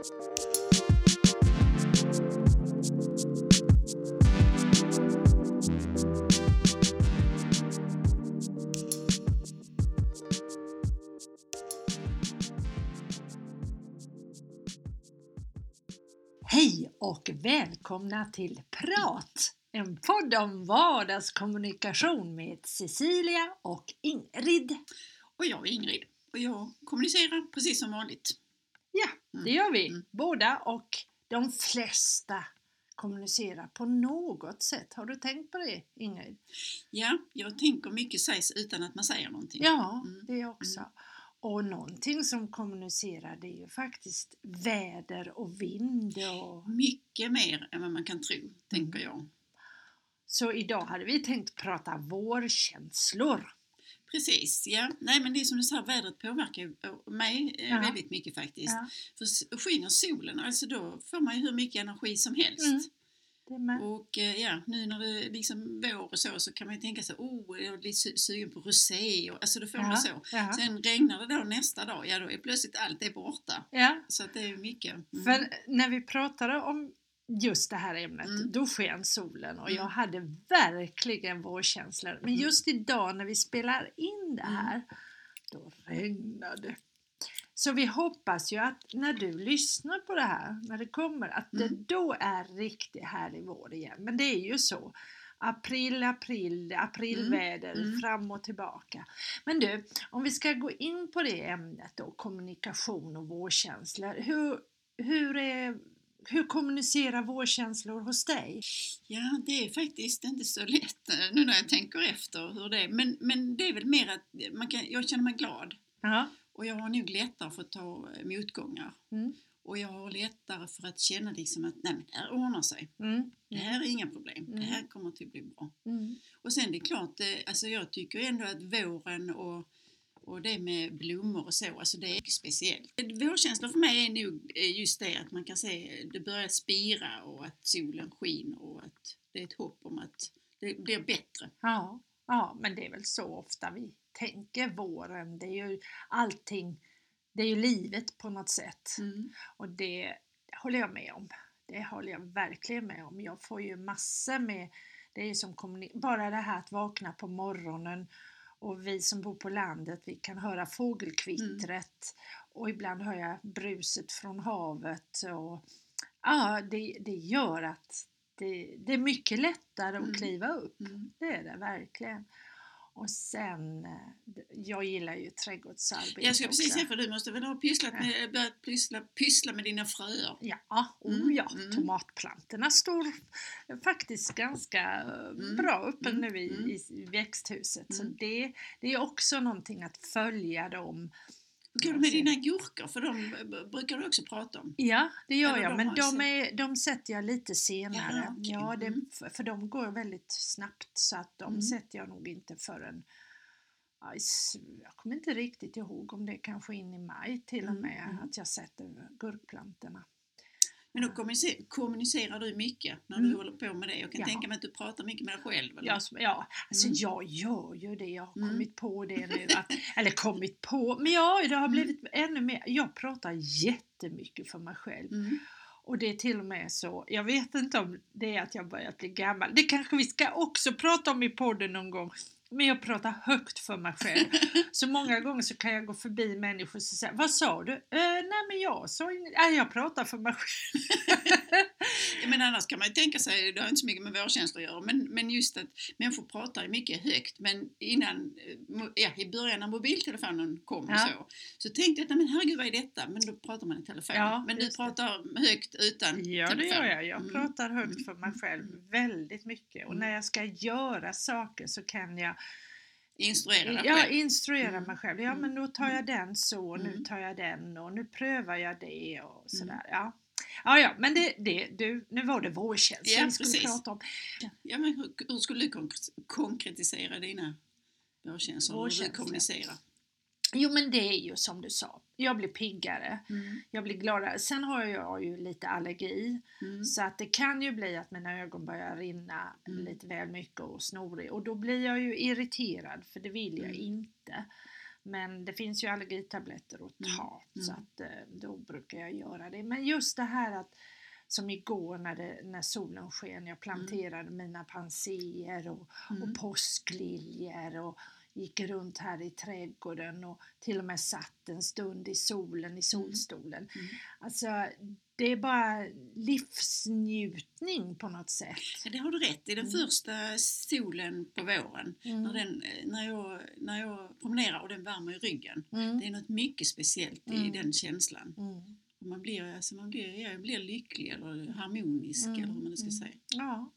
Hej och välkomna till Prat! En podd om vardagskommunikation med Cecilia och Ingrid. Och jag är Ingrid och jag kommunicerar precis som vanligt. Ja, det gör vi. Båda och de flesta kommunicerar på något sätt. Har du tänkt på det Ingrid? Ja, jag tänker mycket sägs utan att man säger någonting. Ja, Mm. det också. Och någonting som kommunicerar det är ju faktiskt väder och vind och Mycket mer än vad man kan tro, tänker Mm. jag. Så idag hade vi tänkt prata vårkänslor. Precis, ja. Nej men det är som du säger, vädret påverkar ju mig eh, Ja. väldigt mycket faktiskt. Ja, För skiner solen, alltså då får man ju hur mycket energi som helst. Mm. Och eh, ja, nu när det är liksom vår och så, så kan man ju tänka sig, oh, jag är lite su- sugen på rosé. Och, alltså då får man Ja, så. ja. Sen regnar det då nästa dag, ja då är plötsligt allt är borta. Ja, Så att det är mycket. Mm. för när vi pratade om just det här ämnet, Mm. då sken solen och Mm. jag hade verkligen vårkänslor. Men Mm. just idag när vi spelar in det Mm. här, då regnar det. Så vi hoppas ju att när du lyssnar på det här, när det kommer, att det Mm. då är riktigt härlig vår igen. Men det är ju så. April, april, aprilväder Mm. fram och tillbaka. Men du, om vi ska gå in på det ämnet då, kommunikation och vårkänslor. Hur, hur, är, hur kommunicerar vårkänslor hos dig? Ja, det är faktiskt inte så lätt eh, nu när jag tänker efter hur det är. Men, men det är väl mer att man kan, jag känner mig glad Ja. och jag har nog lättare för att ta eh, motgångar. Mm. Och jag har lättare för att känna liksom att nej men det här ordnar sig. Mm. Det här är inga problem. Mm. Det här kommer att bli bra. Mm. Och sen det är klart, eh, alltså jag tycker ändå att våren och, och det med blommor och så, alltså det är speciellt. Vårkänsla för mig är nog eh, just det att man kan se det börjar spira och att solen skiner och att det är ett hopp om att det blir bättre. Ja. ja, men det är väl så ofta vi tänker våren. Det är ju allting, det är ju livet på något sätt. Mm. Och det håller jag med om. Det håller jag verkligen med om. Jag får ju massor med, det är som bara det här att vakna på morgonen och vi som bor på landet, vi kan höra fågelkvittret och ibland hör jag bruset från havet och ja, det, det gör att det, det är mycket lättare att Mm. kliva upp. Mm. Det är det verkligen. Och sen, eh, jag gillar ju trädgårdsarbete Jag ska precis också. säga för du måste väl ha pysslat Ja. med, börjat pyssla, pyssla med dina fröer? Ja, oh Mm, ja, mm. tomatplantorna står faktiskt ganska eh, Mm, bra uppe mm, nu i, mm. i växthuset. Så Mm. det, det är också någonting att följa dem. Hur går det med dina gurkor? För de eh, brukar du också prata om. Ja, det gör Eller jag, de men de, är, de sätter jag lite senare. Jaha, okej. Ja, det, Mm. för, de går väldigt snabbt så att de Mm. sätter jag nog inte förrän ja, jag kommer inte riktigt ihåg om det är kanske in i maj till och Mm, med mm. att jag sätter gurkplantorna. Men då kommunicerar, kommunicerar du mycket när Mm. du håller på med det? Jag kan Ja. tänka mig att du pratar mycket med dig själv. Eller? Ja, ja alltså Mm. jag gör ju det. Jag har Mm. kommit på det nu. Att, eller kommit på, men ja, det har Mm. blivit ännu mer. Jag pratar jättemycket för mig själv. Mm. Och det är till och med så, jag vet inte om det är att jag börjat bli gammal. Det kanske vi ska också prata om i podden någon gång. Men jag pratar högt för mig själv. Så många gånger så kan jag gå förbi människor och säga Vad sa du? "Eh, nej men jag sa inget. Nej, jag pratar för mig själv. Men annars kan man ju tänka sig, det har inte så mycket med vårkänslor att göra, men, men just att människor pratar mycket högt. Men innan, eh, ja, i början när mobiltelefonen kom och Ja. så, så tänkte jag, men herregud vad är detta? Men då pratar man i telefon. Ja, men du det. pratar högt utan Ja det telefon. gör jag. Jag Mm. pratar högt Mm. för mig själv väldigt mycket. Och Mm. när jag ska göra saker så kan jag Instruera dig ja, instruera Mm. mig själv. Ja Mm. men då tar jag den så, och nu Mm. tar jag den och nu prövar jag det och sådär. Ja. Ja, ja, men det, det, du, nu var det vårkänsla Ja, vi skulle precis. prata om. Ja, men hur, hur skulle du konk- konkretisera dina vårkänslor? Hur du Vårkänslor. kommunicerar? Jo men det är ju som du sa, jag blir piggare, Mm. jag blir gladare. Sen har jag ju lite allergi Mm. så att det kan ju bli att mina ögon börjar rinna Mm. lite väl mycket och snorig och då blir jag ju irriterad för det vill jag Mm. inte. Men det finns ju allergitabletter att ta Mm, så mm. att eh, då brukar jag göra det. Men just det här att som igår när, det, när solen sken, jag planterade mina panser och, Mm. och påskliljor och gick runt här i trädgården och till och med satt en stund i solen, i solstolen. Mm. Alltså det är bara livsnjutning på något sätt. Ja, det har du rätt i. Den Mm. första solen på våren, när, den, när, jag, när jag promenerar och den värmer i ryggen. Mm. Det är något mycket speciellt i Mm. den känslan. Mm. Man blir, alltså man blir, ja, jag blir lycklig eller harmonisk Mm, eller hur man nu ska mm. säga. Ja,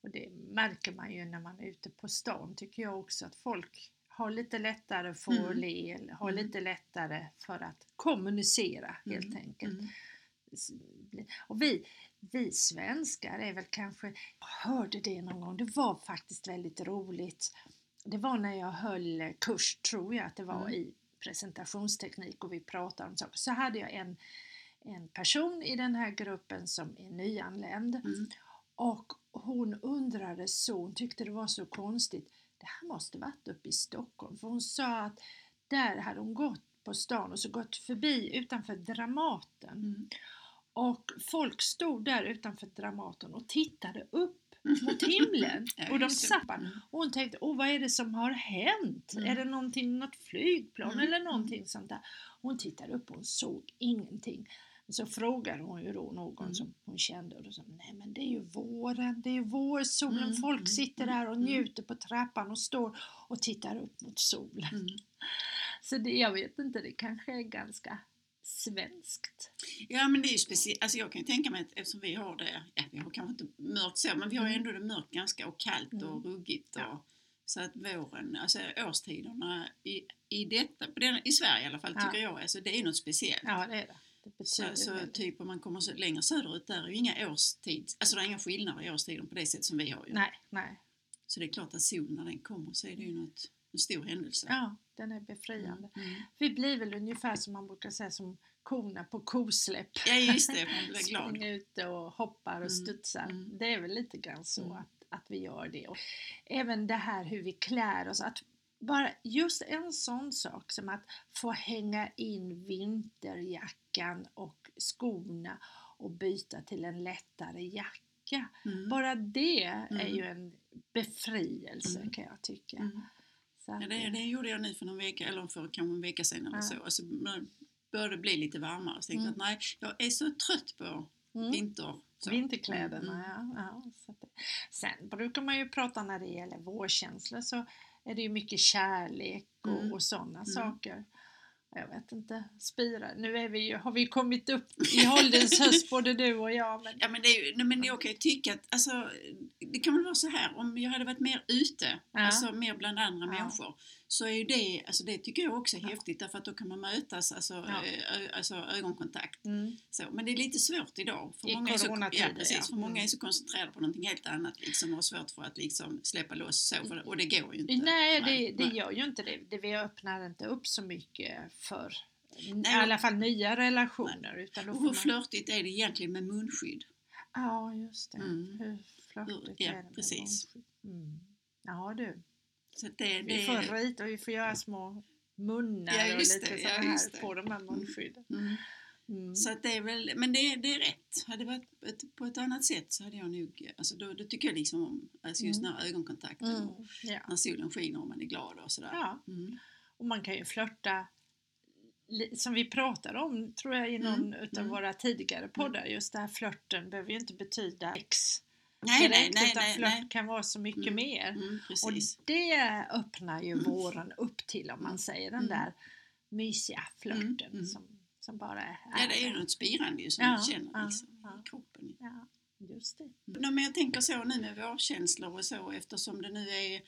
och det märker man ju när man är ute på stan tycker jag också att folk har lite lättare för att Mm. le, har Mm. lite lättare för att kommunicera helt Mm, enkelt. Och vi, vi svenskar är väl kanske, jag hörde det någon gång, det var faktiskt väldigt roligt. Det var när jag höll kurs, tror jag att det var Mm. i presentationsteknik och vi pratade om saker. Så hade jag en, en person i den här gruppen som är nyanländ Mm. och hon undrade så, hon tyckte det var så konstigt. Det här måste varit uppe i Stockholm för hon sa att där hade hon gått på stan och så gått förbi utanför Dramaten Mm. Och folk stod där utanför Dramaten och tittade upp mot himlen och de satt. Mm. Och hon tänkte, åh vad är det som har hänt? Mm. Är det någonting, något flygplan Mm. eller någonting sånt där? Hon tittade upp och hon såg ingenting. Så frågade hon ju då någon Mm. som hon kände och då sa nej men det är ju våren, det är ju vårsolen, Mm, folk mm, sitter mm, där och mm. njuter på trappan och står och tittar upp mot solen. Mm. Så det, jag vet inte, det kanske är ganska svenskt. Ja men det är ju speciellt, alltså jag kan ju tänka mig att eftersom vi har det, ja vi har kanske inte mörkt så, men vi har ju Mm. ändå det mörkt ganska och kallt och Mm. ruggigt. Och, Ja. Så att våren, alltså årstiderna i, i detta, den, i Sverige i alla fall Ja. tycker jag, alltså det är något speciellt. Ja det är det. Det Så, så typ om man kommer så, längre söderut där är ju inga årstids, alltså det är inga skillnader i årstiden på det sätt som vi har ju. Nej, nej. Så det är klart att solen när den kommer så är det ju något, en stor händelse. Ja, den är befriande. Mm. Mm. Vi blir väl ungefär som man brukar säga som korna på kosläpp. Ja just det, man blir glad. Springer ute och hoppar och Mm, studsar. mm. Det är väl lite grann så Mm. att, att vi gör det. Och även det här hur vi klär oss. Att bara just en sån sak som att få hänga in vinterjackan och skorna och byta till en lättare jacka. Mm. Bara det är Mm. ju en befrielse Mm. kan jag tycka. Ja, det, det gjorde jag nu för någon vecka, eller för kanske en vecka sedan eller Ja. så. Alltså, när det började bli lite varmare så tänkte jag Mm. att nej, jag är så trött på mm. vinter. Så. Vinterkläderna, Mm. ja. ja så det. Sen brukar man ju prata när det gäller vårkänslor så är det ju mycket kärlek och, Mm. och sådana Mm. saker. Jag vet inte, spira. Nu är vi ju, har vi kommit upp i ålderns höst både du och jag. Men, Ja men, det är nej, men jag kan ju tycka att alltså, det kan väl vara så här om jag hade varit mer ute, Ja. alltså mer bland andra Ja. människor, så är ju det, alltså det tycker jag också är häftigt därför att då kan man mötas, alltså, Ja. ö, ö, alltså ögonkontakt. mm, Så, men det är lite svårt idag. För I många är så, ja, precis, ja. för många Mm. är så koncentrerade på någonting helt annat liksom, och har svårt för att liksom, släppa loss så, för, och det går ju inte. nej, det, det nej. gör ju inte det. det. Vi öppnar inte upp så mycket för i Nej, alla fall nya relationer. Utan då Och hur man, flörtigt är det egentligen med munskydd? ja, just det. Mm. Hur flörtigt Ja, är det med precis. munskydd? Mm. Ja du. Så att det, Vi det, får rita och vi får göra små munnar Ja, och lite det, ja, här det. på de här munskydden. mm. Mm. Så att det är väl, men det, det är rätt. Hade det varit på ett annat sätt så hade jag nog, alltså då, då tycker jag liksom om alltså just Mm. den här ögonkontakten Mm. och Ja. när solen skiner och man är glad och sådär. ja, Mm. och man kan ju flörta som vi pratade om tror jag i någon Mm, utav mm. våra tidigare poddar, just det här flörten behöver ju inte betyda ex Nej, nej, direkt, nej, utan nej, flört kan vara så mycket Mm, mer. Mm, Och det öppnar ju Mm. våren upp till om man Mm. säger den Mm. där mysiga flörten Mm, mm. Som, som bara är Ja, det är något spirande ju som Ja, man känner ja, liksom, ja. i kroppen. Ja, just det. Men jag tänker så nu med vårkänslor och så eftersom det nu är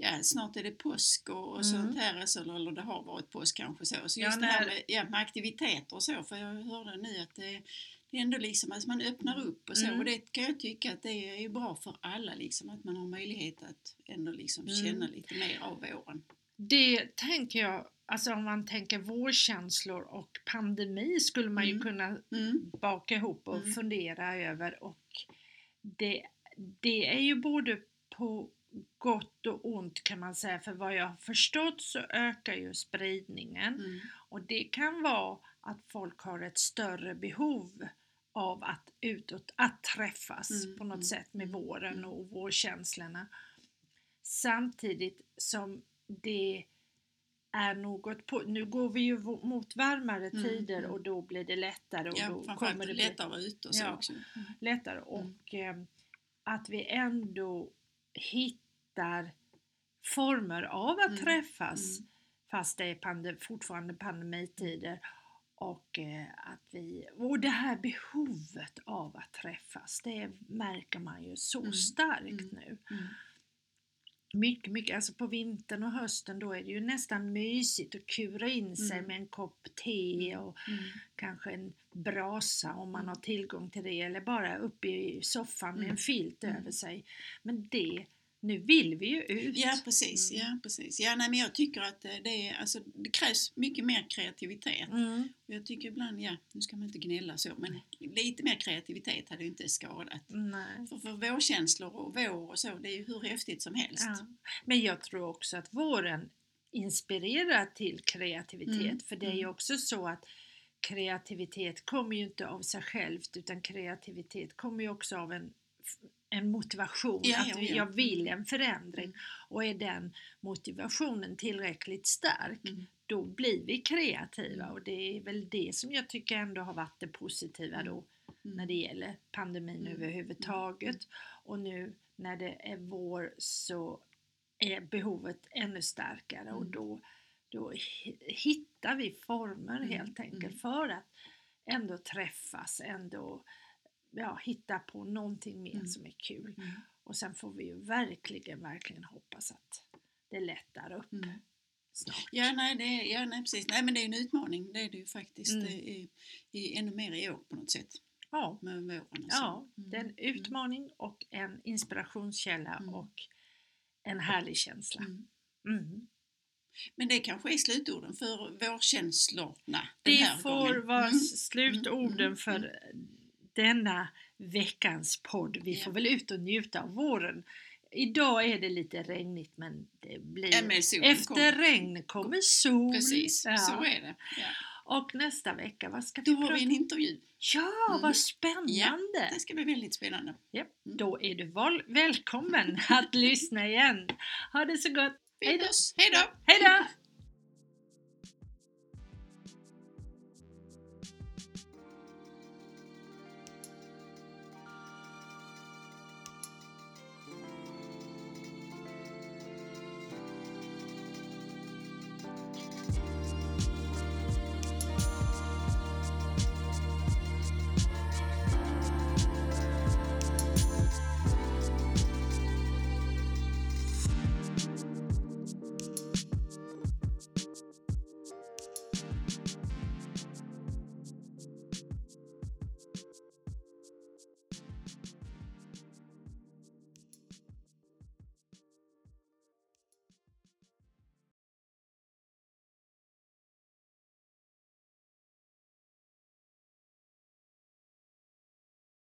Ja, snart är det påsk och, och Mm. sånt här, alltså, eller det har varit påsk kanske så. Så Ja, just det här med, ja, med aktiviteter och så, för jag hörde nu att det, det är ändå liksom att man öppnar upp och så. Mm. Och det kan jag tycka att det är ju bra för alla liksom, att man har möjlighet att ändå liksom Mm. känna lite mer av våren. Det tänker jag, alltså om man tänker vårkänslor och pandemi skulle man ju Mm. kunna Mm. baka ihop och Mm. fundera över och det, det är ju både på gott och ont kan man säga, för vad jag har förstått så ökar ju spridningen Mm. och det kan vara att folk har ett större behov av att utåt, att träffas Mm, på något mm, sätt med mm, våren mm. och vårkänslorna. Samtidigt som det är något på, nu går vi ju mot varmare tider mm. och då blir det lättare och Ja, då kommer det lättare att vara ute och så Ja. också. Mm. lättare och eh, att vi ändå hittar former av att träffas fast det är pande, fortfarande pandemitider och eh, att vi, och det här behovet av att träffas det märker man ju så Mm, starkt mm. nu. Mm. Mycket, mycket, alltså på vintern och hösten då är det ju nästan mysigt att kura in sig Mm. med en kopp te och Mm. kanske en brasa om man Mm. har tillgång till det eller bara uppe i soffan med Mm. en filt Mm. över sig. Men det, nu vill vi ju ut. Ja precis, Mm. ja precis. Ja, nej, men jag tycker att eh, det, är, alltså, det krävs mycket mer kreativitet. Mm, Jag tycker ibland, ja, nu ska man inte gnälla så, men lite mer kreativitet hade inte skadat. nej. För, för vårkänslor och vår och så, det är ju hur häftigt som helst. Ja. Men jag tror också att våren inspirerar till kreativitet Mm, för det är ju mm. också så att kreativitet kommer ju inte av sig självt utan kreativitet kommer ju också av en, en motivation. Ja, att ja, ja. jag vill en förändring och är den motivationen tillräckligt stark Mm. då blir vi kreativa Mm. och det är väl det som jag tycker ändå har varit det positiva då Mm. när det gäller pandemin Mm. överhuvudtaget. Och nu när det är vår så är behovet ännu starkare och Mm. då, då hi- hittar vi former Mm, helt enkelt för att ändå träffas, ändå ja, hitta på någonting mer Mm. som är kul. Mm. Och sen får vi ju verkligen, verkligen hoppas att det lättar upp Mm. snart. Ja, nej, det är, ja, nej, precis. Nej, men det är en utmaning. Det är det ju faktiskt. Mm. Det är, är ännu mer i år på något sätt. Ja, Med våren ja Mm. det är en utmaning och en inspirationskälla Mm. och en härlig känsla. Men det kanske är slutorden för vårkänslorna den Det här får gången. vara Mm. slutorden Mm, för denna veckans podd. Vi Ja. får väl ut och njuta av våren. Idag är det lite regnigt men det blir... Ja, Efter kommer. regn kommer sol. Precis, Ja. så är det. Ja. Och nästa vecka, vad ska vi Då har prata vi en intervju. Ja, Mm. vad spännande! Det ska bli väldigt spännande. Ja, Mm. då är du välkommen att lyssna igen. Ha det så gott! Hej då! Hej då!